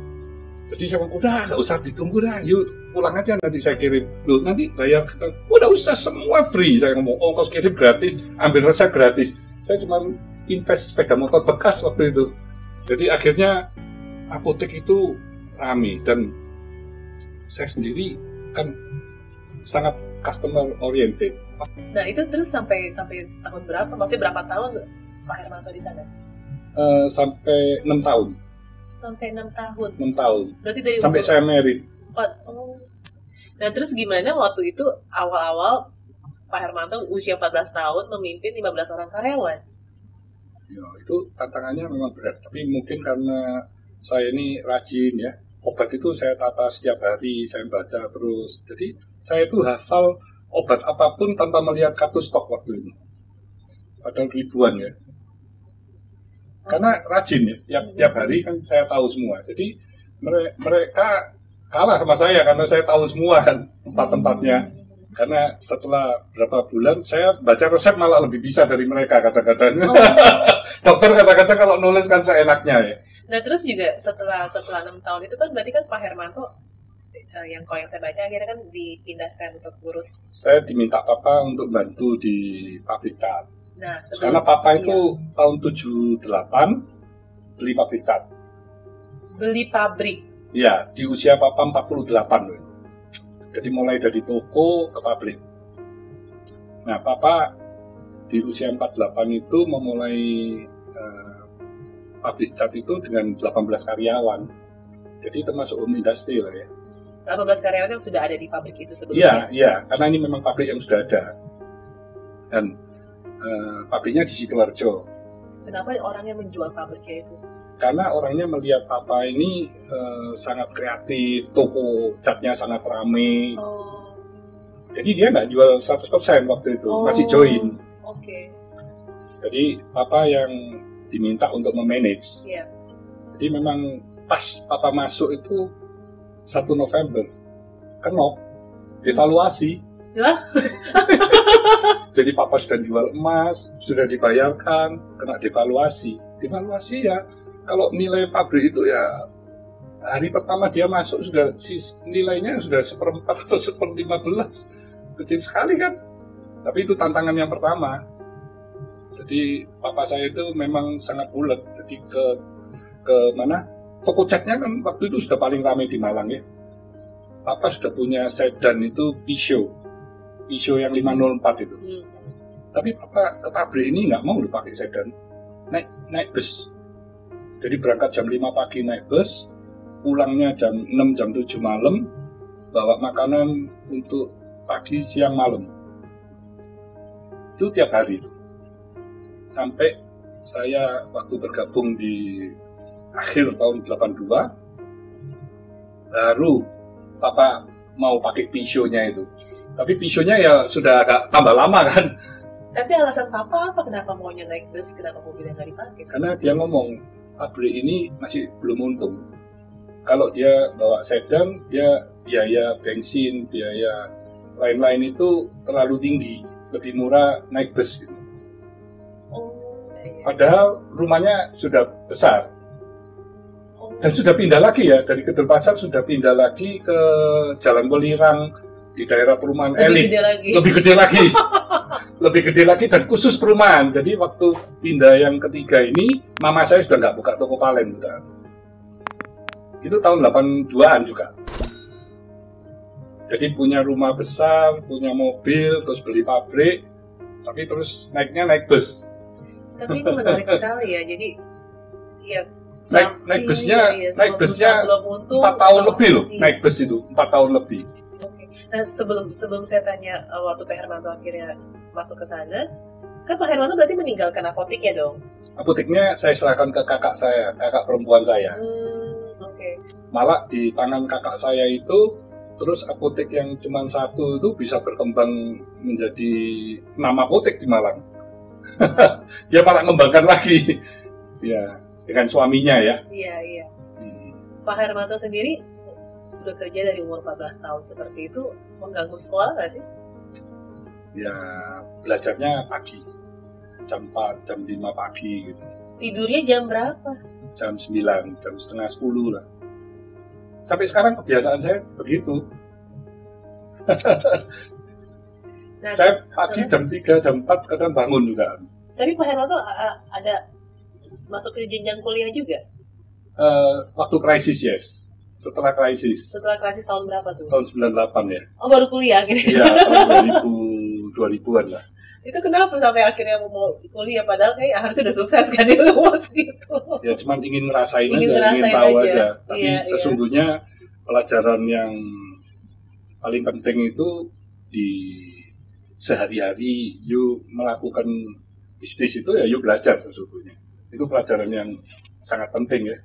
Jadi saya bilang, udah nggak usah ditunggu dah, yuk pulang aja nanti saya kirim. Loh, nanti bayar kita, udah usah semua free. Saya ngomong, ongkos kirim gratis, ambil resep gratis. Saya cuma invest sepeda motor bekas waktu itu. Jadi akhirnya apotek itu rame dan saya sendiri kan sangat customer oriented. Nah itu terus sampai sampai tahun berapa? Maksudnya berapa tahun Pak Hermanto di sana? Eh, sampai enam tahun, Sampai enam tahun. enam tahun. Berarti dari Sampai umur saya married. empat. Oh. Nah terus gimana waktu itu awal-awal Pak Hermanto usia 14 tahun memimpin 15 orang karyawan? Ya, itu tantangannya memang berat. Tapi mungkin karena saya ini rajin ya, obat itu saya tata setiap hari, saya baca terus. Jadi saya itu hafal obat apa pun tanpa melihat kartu stok waktu itu. Padahal ribuan ya. Karena rajin ya, tiap, tiap hari kan saya tahu semua. Jadi mere- mereka kalah sama saya karena saya tahu semua kan tempat-tempatnya. Karena setelah berapa bulan saya baca resep malah lebih bisa dari mereka kata-kata. Oh. Dokter kata-kata kalau nulis kan seenaknya ya. Nah terus juga setelah setelah enam tahun itu kan berarti kan Pak Hermanto eh, yang kalau yang saya baca akhirnya kan dipindahkan untuk ngurus. Saya diminta papa untuk bantu di pabrik cat. Nah Karena papa iya, itu tahun 78 beli pabrik cat. beli pabrik. Iya, di usia papa 48 loh. Jadi mulai dari toko ke pabrik. Nah, papa di usia 48 itu memulai pabrik cat itu dengan 18 karyawan. Jadi termasuk home industry lah ya. 18 karyawan yang sudah ada di pabrik itu Iya, sebelumnya. iya, karena ini memang pabrik yang sudah ada. Dan eh, pabriknya di Sidoarjo. Kenapa orangnya menjual pabriknya itu? Karena orangnya melihat papa ini eh, sangat kreatif, toko catnya sangat ramai. Oh, Jadi dia nggak jual 100% waktu itu, masih join. Oke, Jadi papa yang diminta untuk memanage. iya. Jadi memang pas papa masuk itu 1 November, kenok, evaluasi. Lah? Jadi papa sudah jual emas, sudah dibayarkan, kena devaluasi. Devaluasi ya, kalau nilai pabrik itu ya hari pertama dia masuk sudah nilainya sudah seperempat atau seperlima belas, kecil sekali kan. Tapi itu tantangan yang pertama. Jadi papa saya itu memang sangat ulet. Jadi ke ke mana toko catnya kan waktu itu sudah paling ramai di Malang ya. Papa sudah punya sedan itu Peugeot. Peugeot yang 504 itu. Hmm. Tapi Papa ke pabrik ini nggak mau dipakai sedan. Naik naik bus. Jadi berangkat jam 5 pagi naik bus, pulangnya jam 6 jam 7 malam, bawa makanan untuk pagi siang malam. Itu tiap hari. Sampai saya waktu bergabung di akhir tahun 82 baru papa mau pakai pisionya itu. Tapi pisionya ya sudah agak tambah lama kan. Tapi alasan papa apa? Kenapa maunya naik bus, kenapa mobilnya nggak dipakai? karena dia ngomong pabrik ini masih belum untung. Kalau dia bawa sedan dia biaya bensin biaya lain-lain itu terlalu tinggi. Lebih murah naik bus. gitu. Padahal rumahnya sudah besar. Dan sudah pindah lagi ya dari Kedel Pasar sudah pindah lagi ke Jalan Welirang di daerah perumahan lebih elit. gede lagi. lebih gede lagi. Lebih gede lagi dan khusus perumahan. Jadi waktu pindah yang ketiga ini mama saya sudah nggak buka toko palen udah itu tahun 82an juga. Jadi punya rumah besar punya mobil terus beli pabrik tapi terus naiknya naik bus Tapi ini menarik sekali ya. Jadi ya naik naik busnya ya, naik busnya empat tahun lebih loh iya. naik bus itu empat tahun lebih Oke. Nah sebelum sebelum saya tanya uh, waktu Pak Hermanto akhirnya masuk ke sana, kan Pak Hermanto berarti meninggalkan apotek ya dong? apoteknya saya serahkan ke kakak saya kakak perempuan saya Hmm, oke. malah di tangan kakak saya itu terus apotek yang cuma satu itu bisa berkembang menjadi nama apotek di Malang dia malah ngembangkan lagi ya dengan suaminya ya Iya iya. Hmm. Pak Hermanto sendiri bekerja dari umur 14 tahun seperti itu mengganggu sekolah nggak sih? ya belajarnya pagi jam 4, jam 5 pagi gitu Tidurnya jam berapa? jam 9, jam setengah 10 lah sampai sekarang kebiasaan saya begitu Nah, saya pagi jam 3, jam 4 kadang bangun juga tapi Pak Hermanto a- ada masuk ke jenjang kuliah juga Eh, waktu krisis yes setelah krisis setelah krisis tahun berapa tuh? tahun 98 ya Oh baru kuliah akhirnya. iya tahun 2000 2000-an lah itu kenapa sampai akhirnya mau kuliah padahal kayak harusnya udah sukses kan di luar gitu. ya cuman ingin ngerasain Ingin aja ingin ngerasain tahu aja. aja, tapi Iya, iya. sesungguhnya pelajaran yang paling penting itu di sehari-hari you melakukan bisnis itu ya you belajar sesungguhnya. Itu pelajaran yang sangat penting ya.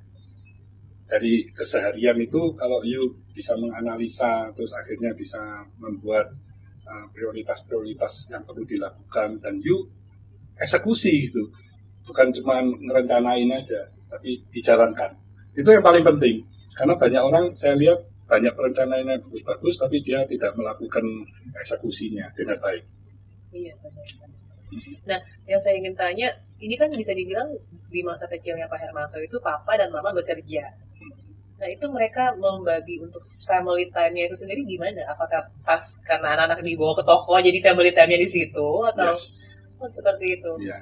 Dari keseharian itu kalau you bisa menganalisa terus akhirnya bisa membuat uh, prioritas-prioritas yang perlu dilakukan dan you eksekusi gitu bukan cuma ngerencanain aja tapi dijalankan. Itu yang paling penting. Karena banyak orang saya lihat banyak perencanaannya bagus-bagus tapi dia tidak melakukan eksekusinya dengan baik Iya benar. Nah, yang saya ingin tanya, ini kan bisa dibilang di masa kecilnya Pak Hermanto itu papa dan mama bekerja. Nah, itu mereka membagi untuk family time-nya itu sendiri gimana? Apakah pas karena anak-anak dibawa ke toko jadi family time-nya di situ atau yes oh, seperti itu? Iya.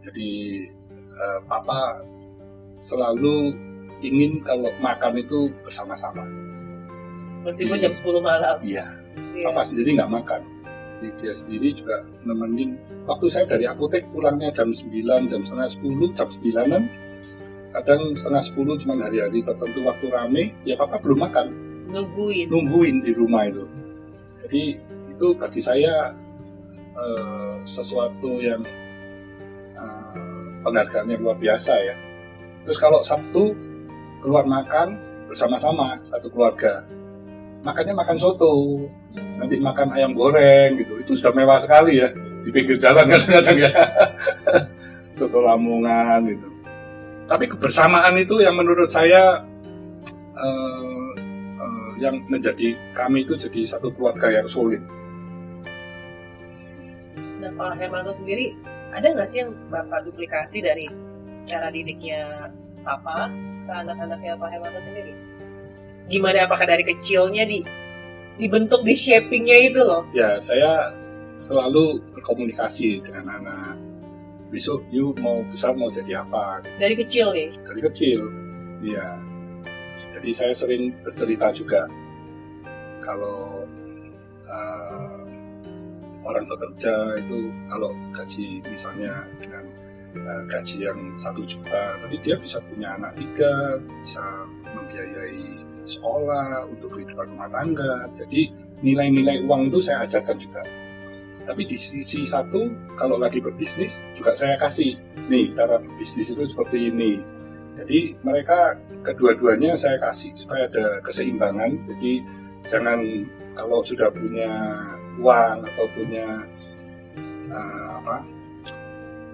Jadi eh, papa selalu ingin kalau makan itu bersama-sama. Meskipun Iya. jam 10 malam. Iya. Iya. Papa sendiri nggak makan. Jadi dia sendiri juga nemenin. Waktu saya dari apotek pulangnya jam 9, jam setengah 10, jam 9 Kadang setengah 10 cuma hari-hari tertentu waktu rame, ya papa belum makan. Nungguin. nungguin di rumah itu. Jadi itu bagi saya eh, sesuatu yang eh, penghargaan yang luar biasa ya. Terus kalau Sabtu keluar makan bersama-sama satu keluarga, makannya makan soto, nanti makan ayam goreng gitu. Itu sudah mewah sekali ya di pinggir jalan kadang-kadang ya. soto Lamongan gitu. Tapi kebersamaan itu yang menurut saya eh, eh, yang menjadi kami itu jadi satu keluarga yang solid. Nah, Pak Hermanto sendiri, ada nggak sih yang Bapak duplikasi dari cara didiknya Papa ke anak-anaknya Pak Hermanto sendiri? Gimana apakah dari kecilnya di dibentuk di shapingnya itu loh? Ya saya selalu berkomunikasi dengan anak. Besok you mau besar mau jadi apa Dari kecil nih. dari kecil. Iya. Jadi saya sering bercerita juga kalau uh, orang bekerja itu kalau gaji misalnya dengan uh, gaji yang satu juta, tapi dia bisa punya anak tiga, bisa membiayai sekolah untuk kehidupan rumah tangga. Jadi nilai-nilai uang itu saya ajarkan juga. Tapi di sisi satu, kalau lagi berbisnis juga saya kasih nih cara berbisnis itu seperti ini. Jadi mereka kedua-duanya saya kasih supaya ada keseimbangan. Jadi jangan kalau sudah punya uang atau punya uh, apa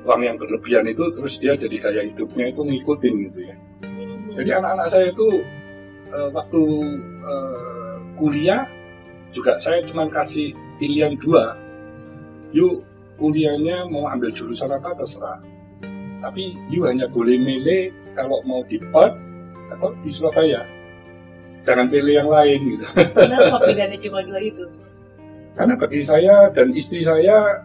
uang yang berlebihan itu terus dia jadi gaya hidupnya itu ngikutin gitu ya. Jadi anak-anak saya itu uh, waktu uh, kuliah juga saya cuma kasih pilihan dua. Yuk kuliahnya mau ambil jurusan apa terserah. Tapi you hanya boleh milih kalau mau di Perth atau di Surabaya. Jangan pilih yang lain gitu. Kenapa pilihannya cuma dua itu? Karena bagi saya dan istri saya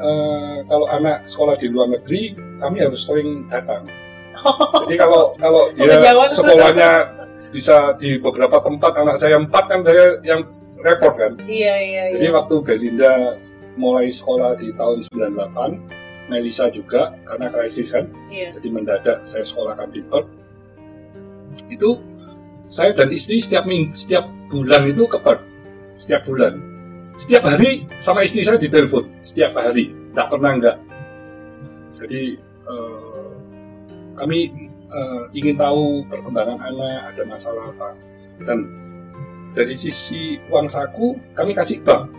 uh, kalau anak sekolah di luar negeri kami harus sering datang. Jadi kalau kalau dia sekolahnya bisa di beberapa tempat anak saya empat kan saya yang repot kan. Iya iya. Jadi iya. waktu Belinda mulai sekolah di tahun 98, Melisa juga karena krisis kan. Iya. Jadi mendadak saya sekolahkan di Perth. Itu saya dan istri setiap minggu, setiap bulan itu ke Perth. Setiap bulan. Setiap hari sama istri saya ditelepon. Setiap hari. Tidak pernah enggak. Jadi uh, kami uh, ingin tahu perkembangan anak, ada masalah apa. Dan dari sisi uang saku, kami kasih bank.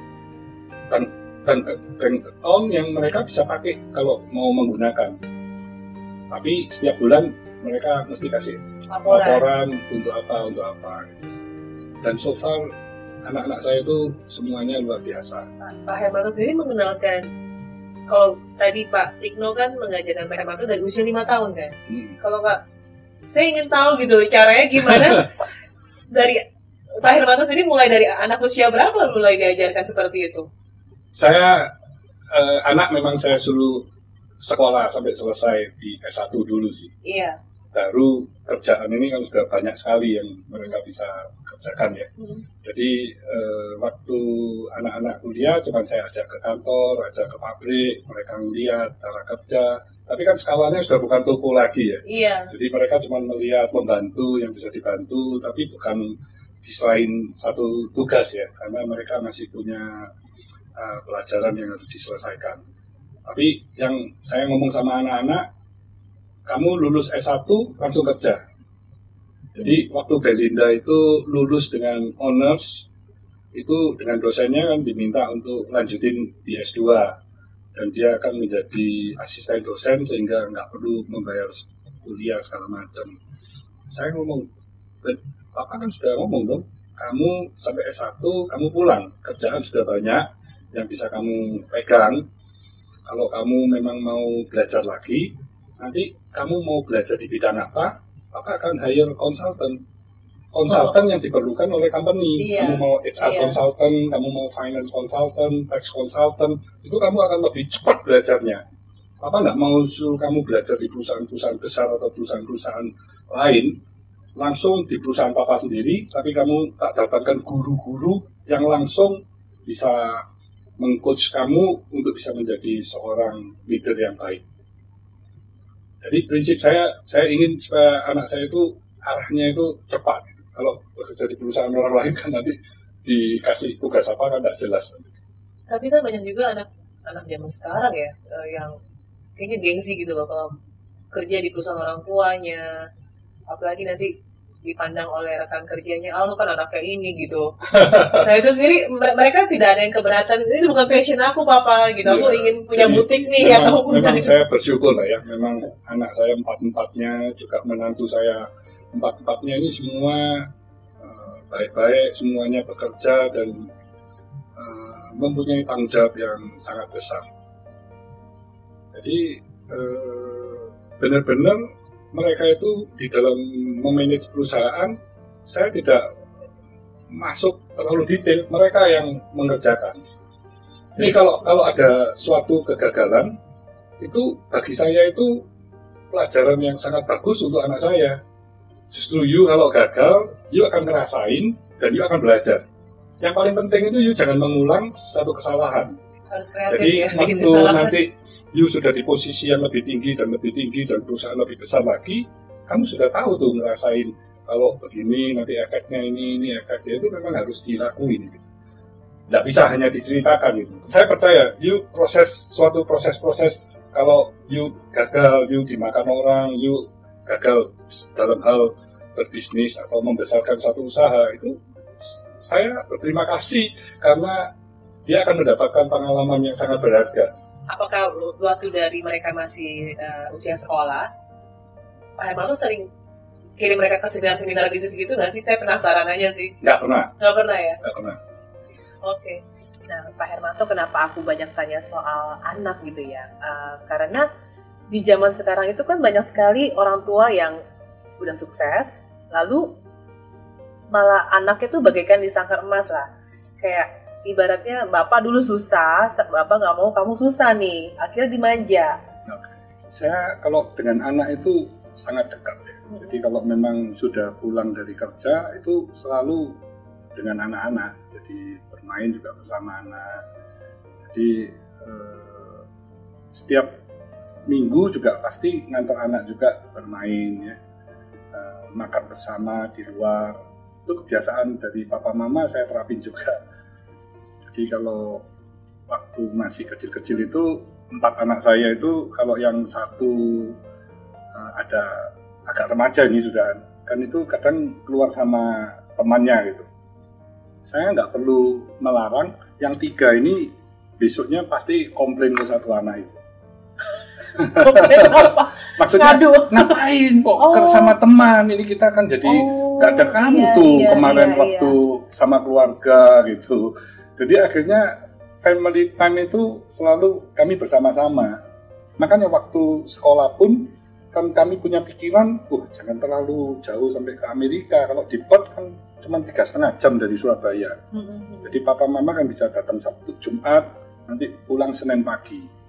Bank, bank, bank account yang mereka bisa pakai kalau mau menggunakan. Tapi setiap bulan mereka mesti kasih laporan, laporan untuk apa, untuk apa. Dan so far anak-anak saya itu semuanya luar biasa. Pak Hermanto sendiri mengenalkan kalau tadi Pak Tikno kan mengajarkan Hermanto dari usia lima tahun kan. Hmm. Kalau Kak, saya ingin tahu gitu caranya gimana dari Pak Hermanto sendiri mulai dari anak usia berapa mulai diajarkan seperti itu? Saya eh, anak memang saya suruh sekolah sampai selesai di S1 dulu sih. Iya baru kerjaan ini kan sudah banyak sekali yang mereka bisa kerjakan ya. Hmm. Jadi eh, waktu anak-anak kuliah cuma saya ajak ke kantor, ajak ke pabrik, mereka melihat cara kerja. Tapi kan skalanya sudah bukan toko lagi ya. Iya. Jadi mereka cuma melihat membantu yang bisa dibantu, tapi bukan di selain satu tugas ya, karena mereka masih punya uh, pelajaran yang harus diselesaikan. Tapi yang saya ngomong sama anak-anak, kamu lulus S1 langsung kerja. Jadi waktu Belinda itu lulus dengan honors, itu dengan dosennya kan diminta untuk lanjutin di S2 dan dia akan menjadi asisten dosen sehingga nggak perlu membayar kuliah segala macam. Saya ngomong, Bapak kan sudah ngomong dong, kamu sampai S1, kamu pulang, kerjaan sudah banyak yang bisa kamu pegang. Kalau kamu memang mau belajar lagi, nanti kamu mau belajar di bidang apa, maka akan hire konsultan. Konsultan oh. yang diperlukan oleh company. Iya. Kamu mau HR iya. consultant, kamu mau finance consultant, tax consultant, itu kamu akan lebih cepat belajarnya. Apa nggak mau suruh kamu belajar di perusahaan-perusahaan besar atau perusahaan-perusahaan lain, langsung di perusahaan papa sendiri, tapi kamu tak datangkan guru-guru yang langsung bisa mengcoach kamu untuk bisa menjadi seorang leader yang baik. Jadi prinsip saya, saya ingin supaya anak saya itu arahnya itu cepat. Kalau bekerja di perusahaan orang lain kan nanti dikasih tugas apa kan tidak jelas. Tapi kan banyak juga anak anak zaman sekarang ya eh, yang kayaknya gengsi gitu loh kalau kerja di perusahaan orang tuanya, apalagi nanti dipandang oleh rekan kerjanya, ah lu kan anaknya ini gitu. nah itu sendiri mereka tidak ada yang keberatan, ini bukan passion aku papa gitu, aku ya, ingin punya jadi, butik nih memang, atau Memang saya bersyukur lah ya, memang anak saya empat-empatnya, juga menantu saya empat-empatnya ini semua uh, baik-baik, semuanya bekerja dan uh, mempunyai tanggung jawab yang sangat besar. Jadi uh, benar-benar mereka itu di dalam memanage perusahaan, saya tidak masuk terlalu detail, mereka yang mengerjakan. Jadi iya. kalau kalau ada suatu kegagalan, itu bagi saya itu pelajaran yang sangat bagus untuk anak saya. justru you kalau gagal, you akan ngerasain dan you akan belajar. Yang paling penting itu you jangan mengulang satu kesalahan. Jadi ya. waktu nanti you sudah di posisi yang lebih tinggi dan lebih tinggi dan perusahaan lebih besar lagi, kamu sudah tahu tuh ngerasain kalau begini nanti efeknya ini ini efeknya itu memang harus dilakuin. Gitu. Tidak bisa hanya diceritakan gitu. Saya percaya, you proses suatu proses-proses kalau you gagal, you dimakan orang, you gagal dalam hal berbisnis atau membesarkan suatu usaha itu saya berterima kasih karena dia akan mendapatkan pengalaman yang sangat berharga. Apakah waktu dari mereka masih uh, usia sekolah, Pak Hermanto sering kirim mereka ke seminar-seminar bisnis gitu nggak sih? Saya penasaran aja sih. Nggak pernah, Nggak pernah ya? nggak pernah. Oke. Nah, Pak Hermanto, kenapa aku banyak tanya soal anak gitu ya? Uh, karena di zaman sekarang itu kan banyak sekali orang tua yang udah sukses, lalu malah anaknya tuh bagaikan di sangkar emas lah. Kayak ibaratnya bapak dulu susah, bapak nggak mau kamu susah nih, akhirnya dimanja. Saya kalau dengan anak itu sangat dekat ya. Jadi kalau memang sudah pulang dari kerja itu selalu dengan anak-anak. Jadi bermain juga bersama anak. Jadi eh, setiap minggu juga pasti ngantar anak juga bermain ya. Eh, makan bersama di luar. Itu kebiasaan dari papa mama saya terapin juga. Jadi kalau waktu masih kecil-kecil itu empat anak saya itu kalau yang satu uh, ada agak remaja ini sudah kan itu kadang keluar sama temannya gitu. Saya nggak perlu melarang. Yang tiga ini besoknya pasti komplain ke satu anak itu. Komplain apa? Maksudnya Ngadu. ngapain kok Oh. sama teman ini kita kan jadi Oh, nggak ada kamu iya, tuh iya, kemarin iya, waktu sama keluarga gitu. Jadi akhirnya family time itu selalu kami bersama-sama. Makanya waktu sekolah pun kan kami punya pikiran, wah jangan terlalu jauh sampai ke Amerika. Kalau di Perth kan cuma tiga setengah jam dari Surabaya. Hmm, Jadi papa mama kan bisa datang Sabtu Jumat, nanti pulang Senin pagi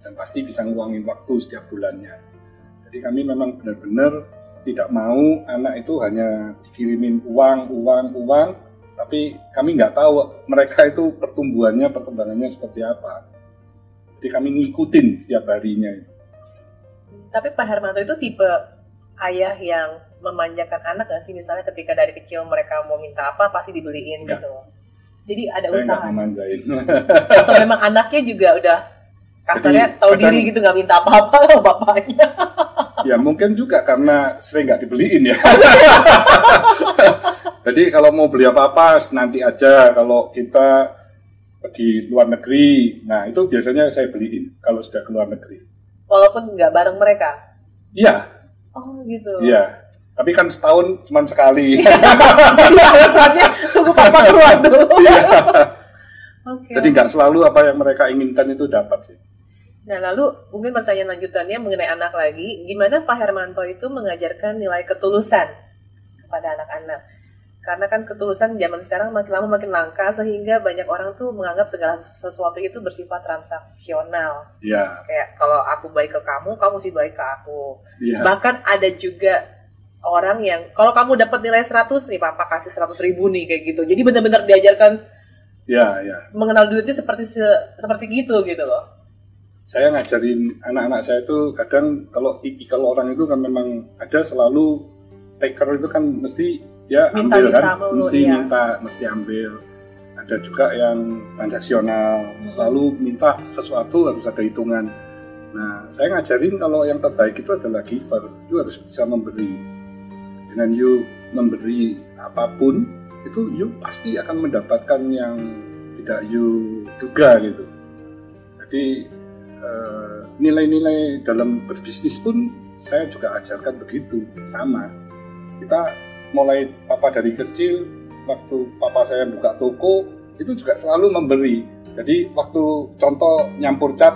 dan pasti bisa nguangin waktu setiap bulannya. Jadi kami memang benar-benar tidak mau anak itu hanya dikirimin uang, uang, uang, tapi kami nggak tahu mereka itu pertumbuhannya, perkembangannya seperti apa. Jadi kami ngikutin setiap harinya. Tapi Pak Hermanto itu tipe ayah yang memanjakan anak nggak sih? Misalnya ketika dari kecil mereka mau minta apa pasti dibeliin Nggak. gitu. Jadi ada Saya usaha. memanjain. Atau memang anaknya juga udah kasarnya tahu kadang- diri gitu nggak minta apa-apa sama bapaknya. ya mungkin juga karena sering nggak dibeliin ya. Jadi kalau mau beli apa-apa nanti aja. Kalau kita di luar negeri, nah itu biasanya saya beliin kalau sudah ke luar negeri. Walaupun nggak bareng mereka. Iya, Oh gitu. iya. Tapi kan setahun cuma sekali. Jadi alasannya tunggu papa keluar dulu. Iya. Oke. Jadi nggak selalu apa yang mereka inginkan itu dapat sih. Nah lalu mungkin pertanyaan lanjutannya mengenai anak lagi, gimana Pak Hermanto itu mengajarkan nilai ketulusan kepada anak-anak? Karena kan ketulusan zaman sekarang makin lama makin langka sehingga banyak orang tuh menganggap segala sesuatu itu bersifat transaksional. Iya, Kayak kalau aku baik ke kamu, kamu sih baik ke aku. iya. Bahkan ada juga orang yang kalau kamu dapat nilai 100 nih papa kasih 100 ribu nih kayak gitu. Jadi benar-benar diajarkan Iya, iya. mengenal duitnya seperti se- seperti gitu gitu loh. Saya ngajarin anak-anak saya itu kadang kalau tipikal orang itu kan memang ada selalu taker itu kan mesti dia Minta- ambil kan, mulu, mesti iya. minta, mesti ambil. Ada juga yang transaksional, Hmm. selalu minta sesuatu harus ada hitungan. Nah, saya ngajarin kalau yang terbaik itu adalah giver, you harus bisa memberi. Dengan you memberi apa pun, itu you pasti akan mendapatkan yang tidak you duga gitu. Jadi eh, nilai-nilai dalam berbisnis pun saya juga ajarkan begitu, sama. Kita mulai papa dari kecil, waktu papa saya buka toko, itu juga selalu memberi. Jadi waktu contoh nyampur cat,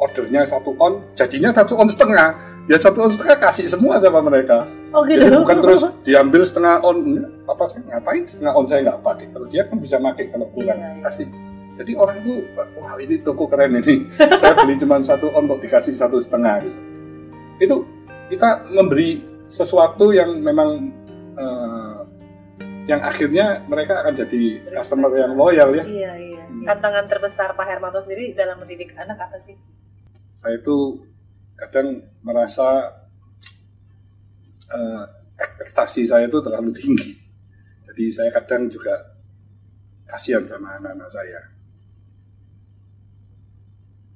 ordernya satu on, jadinya satu on setengah. Ya satu on setengah kasih semua sama mereka. Oh gitu. Jadi bukan terus diambil setengah on, papa saya ngapain setengah on saya nggak pakai. Kalau dia kan bisa pakai kalau pulang Iya, iya. kasih. Jadi orang itu, wah ini toko keren ini. saya beli cuma satu on kok dikasih satu setengah gitu. Itu kita memberi sesuatu yang memang eh, yang akhirnya mereka akan jadi customer yang loyal ya. Iya, iya. Hmm. Tantangan terbesar Pak Hermanto sendiri dalam mendidik anak apa sih? Saya itu kadang merasa eh, ekspektasi saya itu terlalu tinggi. Jadi saya kadang juga kasihan sama anak-anak saya.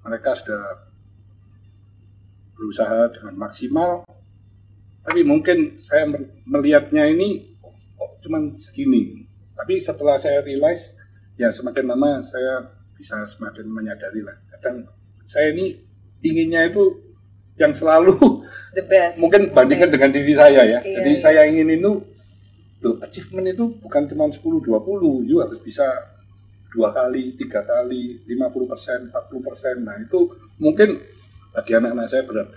Mereka sudah berusaha dengan maksimal, tapi mungkin saya melihatnya ini kok cuman segini. Tapi setelah saya realize, ya semakin lama saya bisa semakin menyadari lah. Kadang saya ini inginnya itu yang selalu The best. mungkin bandingkan dengan diri saya ya. Iya, Jadi iya. saya ingin itu loh, achievement itu bukan cuma 10 20, you harus bisa dua kali, tiga kali, 50 persen, 40 persen. Nah itu mungkin bagi anak-anak saya berat.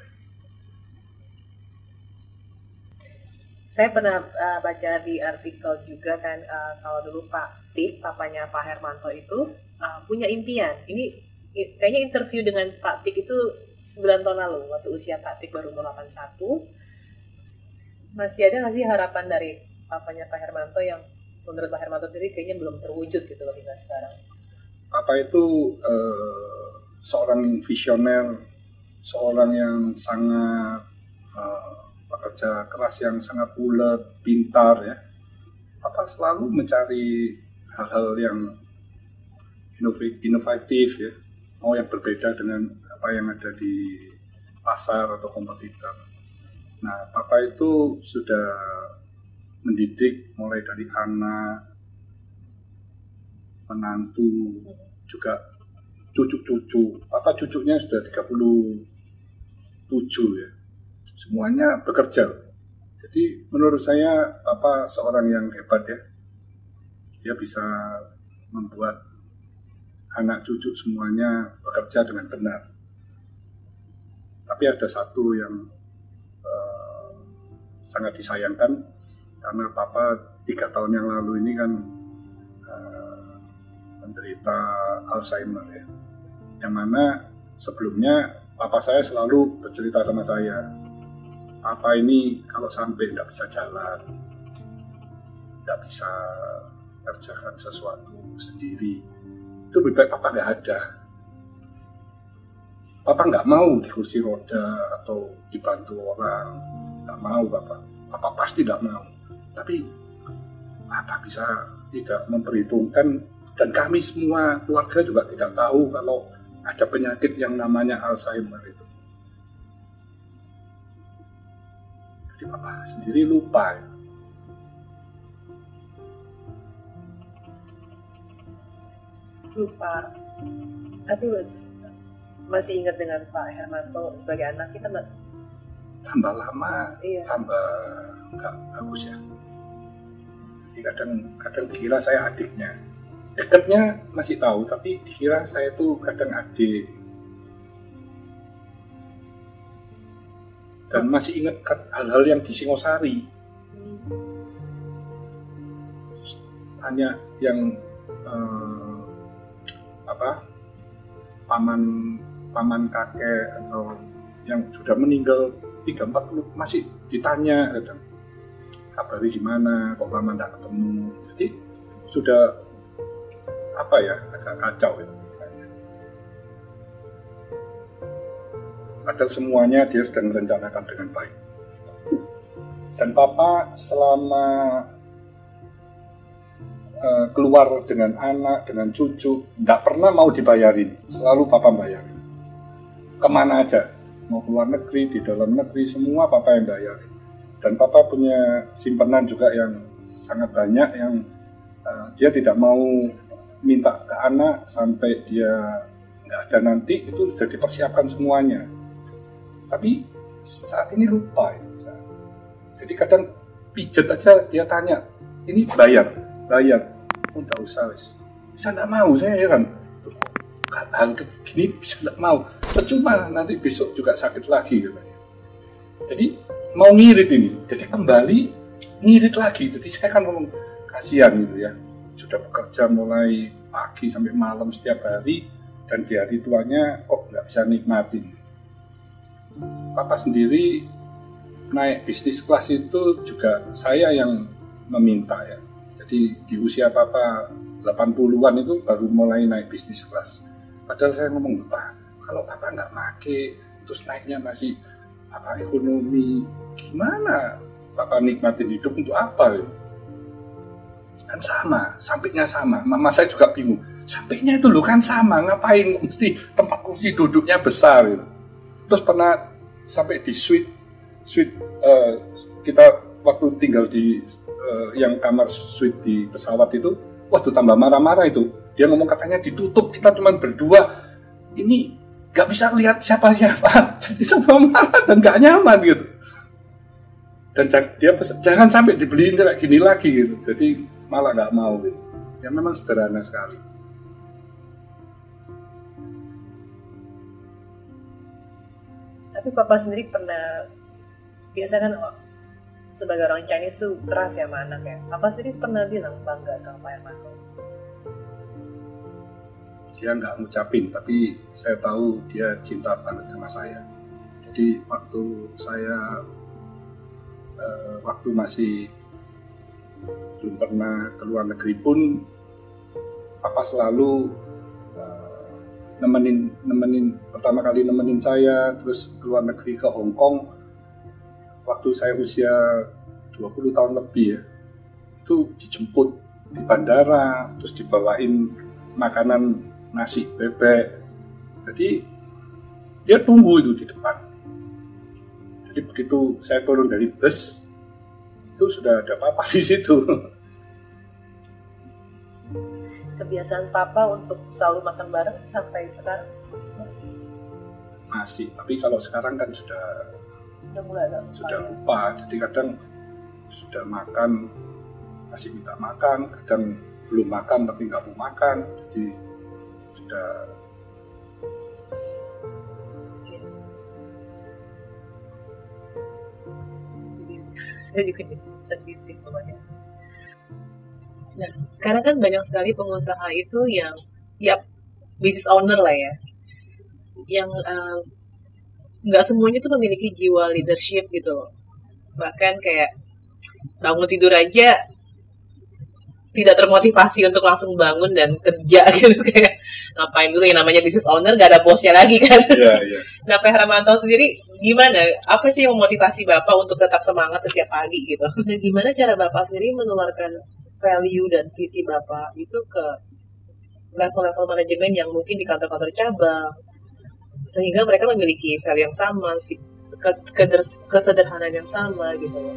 Saya pernah uh, baca di artikel juga kan uh, kalau dulu Pak Tik, papanya Pak Hermanto itu uh, punya impian. Ini kayaknya interview dengan Pak Tik itu 9 tahun lalu waktu usia Pak Tik baru umur 81. Masih ada nggak sih harapan dari papanya Pak Hermanto yang menurut Pak Hermanto sendiri kayaknya belum terwujud gitu loh hingga sekarang. Papa itu eh, seorang visioner, seorang yang sangat eh, pekerja keras yang sangat ulet, pintar ya. Papa selalu mencari hal-hal yang inovatif ya, mau yang berbeda dengan apa yang ada di pasar atau kompetitor. Nah, Papa itu sudah mendidik mulai dari anak, menantu, juga cucu-cucu. Papa cucunya sudah 37 ya. Semuanya bekerja. Jadi menurut saya Papa seorang yang hebat ya. Dia bisa membuat anak cucu semuanya bekerja dengan benar. Tapi ada satu yang eh, sangat disayangkan karena Papa tiga tahun yang lalu ini kan eh, menderita Alzheimer ya. Yang mana sebelumnya papa saya selalu bercerita sama saya, papa ini kalau sampai tidak bisa jalan, tidak bisa kerjakan sesuatu sendiri, itu lebih baik papa nggak ada. Papa nggak mau di kursi roda atau dibantu orang, nggak mau papa. Papa pasti tidak mau. Tapi papa bisa tidak memperhitungkan dan kami semua keluarga juga tidak tahu kalau ada penyakit yang namanya Alzheimer itu. Jadi papa sendiri lupa. ya. Lupa. Tapi mas- masih ingat dengan Pak Hermanto sebagai anak kita Mbak? Tambah lama, Iya. tambah nggak bagus ya. Jadi kadang kadang dikira saya adiknya. Dekatnya masih tahu, tapi dikira saya itu kadang adik. Dan masih ingat kan hal-hal yang di Singosari. tanya yang eh, apa paman paman kakek atau yang sudah meninggal 340 masih ditanya kadang kabari gimana? Kok lama tidak ketemu? Jadi sudah apa ya agak kacau ya padahal semuanya dia sudah merencanakan dengan baik dan papa selama eh, keluar dengan anak, dengan cucu, nggak pernah mau dibayarin, selalu papa bayarin. Ke mana aja, mau keluar negeri, di dalam negeri, semua papa yang bayarin. Dan papa punya simpanan juga yang sangat banyak yang eh, dia tidak mau minta ke anak sampai dia nggak ada nanti itu sudah dipersiapkan semuanya. Tapi saat ini lupa ya. Jadi kadang pijet aja dia tanya, ini bayar, bayar, oh nggak usah wis. Bisa nggak mau saya heran. Hal gini bisa nggak mau, percuma nanti besok juga sakit lagi katanya. Jadi mau ngirit ini, jadi kembali ngirit lagi. Jadi saya kan ngomong kasihan gitu ya, sudah bekerja mulai pagi sampai malam setiap hari dan di hari tuanya kok nggak bisa nikmatin. Papa sendiri naik bisnis kelas itu juga saya yang meminta ya. Jadi di usia papa 80-an itu baru mulai naik bisnis kelas. Padahal saya ngomong, Pak, kalau papa nggak make, terus naiknya masih apa ekonomi, gimana papa nikmatin hidup untuk apa? Ya? Kan sama, sampingnya sama. Mama saya juga bingung. Sampingnya itu loh kan sama, ngapain mesti tempat kursi duduknya besar gitu. Terus pernah sampai di suite, suite uh, kita waktu tinggal di uh, yang kamar suite di pesawat itu, waduh tambah marah-marah itu. Dia ngomong katanya ditutup, kita cuma berdua. Ini gak bisa lihat siapa-siapa. Jadi tambah marah dan gak nyaman gitu. Dan dia jangan sampai dibeliin kayak gini lagi gitu. Jadi malah nggak mau gitu. Ya memang sederhana sekali. Tapi papa sendiri pernah biasa kan sebagai orang Chinese tuh keras ya sama anaknya. Papa sendiri pernah bilang bangga sama Pak Hermanto. Dia nggak ngucapin, tapi saya tahu dia cinta banget sama saya. Jadi waktu saya uh, waktu masih belum pernah ke luar negeri pun papa selalu nemenin nemenin pertama kali nemenin saya terus ke luar negeri ke Hong Kong. Waktu saya usia 20 tahun lebih ya itu dijemput di bandara terus dibawain makanan nasi bebek. Jadi dia tunggu itu di depan. Jadi begitu saya turun dari bus itu sudah ada papa di situ. Kebiasaan papa untuk selalu makan bareng sampai sekarang masih? Masih, tapi kalau sekarang kan sudah sudah mulai agak sudah lupa. Jadi kadang sudah makan masih minta makan, kadang belum makan tapi nggak mau makan. Jadi sudah saya juga sedih sih pokoknya nah sekarang kan banyak sekali pengusaha itu yang ya business owner lah ya yang uh, nggak semuanya tuh memiliki jiwa leadership gitu bahkan kayak bangun tidur aja tidak termotivasi untuk langsung bangun dan kerja gitu kayak ngapain dulu yang namanya bisnis owner gak ada bosnya lagi kan. Iya, iya. Nah, Pak Hermanto sendiri gimana? Apa sih yang memotivasi Bapak untuk tetap semangat setiap pagi gitu? Dan gimana cara Bapak sendiri menularkan value dan visi Bapak itu ke level-level manajemen yang mungkin di kantor-kantor cabang sehingga mereka memiliki value yang sama, kesederhanaan yang sama gitu loh.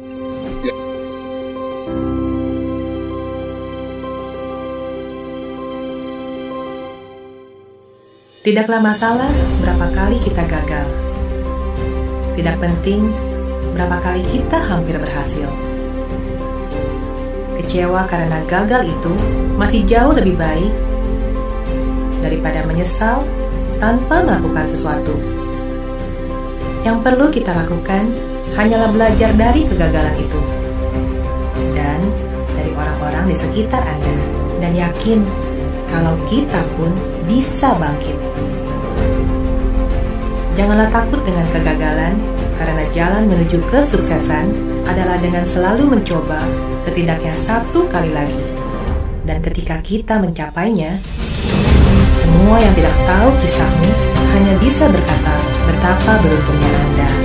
Ya. Tidaklah masalah berapa kali kita gagal. Tidak penting berapa kali kita hampir berhasil. Kecewa karena gagal itu masih jauh lebih baik daripada menyesal tanpa melakukan sesuatu. Yang perlu kita lakukan hanyalah belajar dari kegagalan itu dan dari orang-orang di sekitar Anda dan yakin kalau kita pun bisa bangkit. Janganlah takut dengan kegagalan, karena jalan menuju kesuksesan adalah dengan selalu mencoba setidaknya satu kali lagi. Dan ketika kita mencapainya, semua yang tidak tahu kisahmu hanya bisa berkata betapa beruntungnya Anda.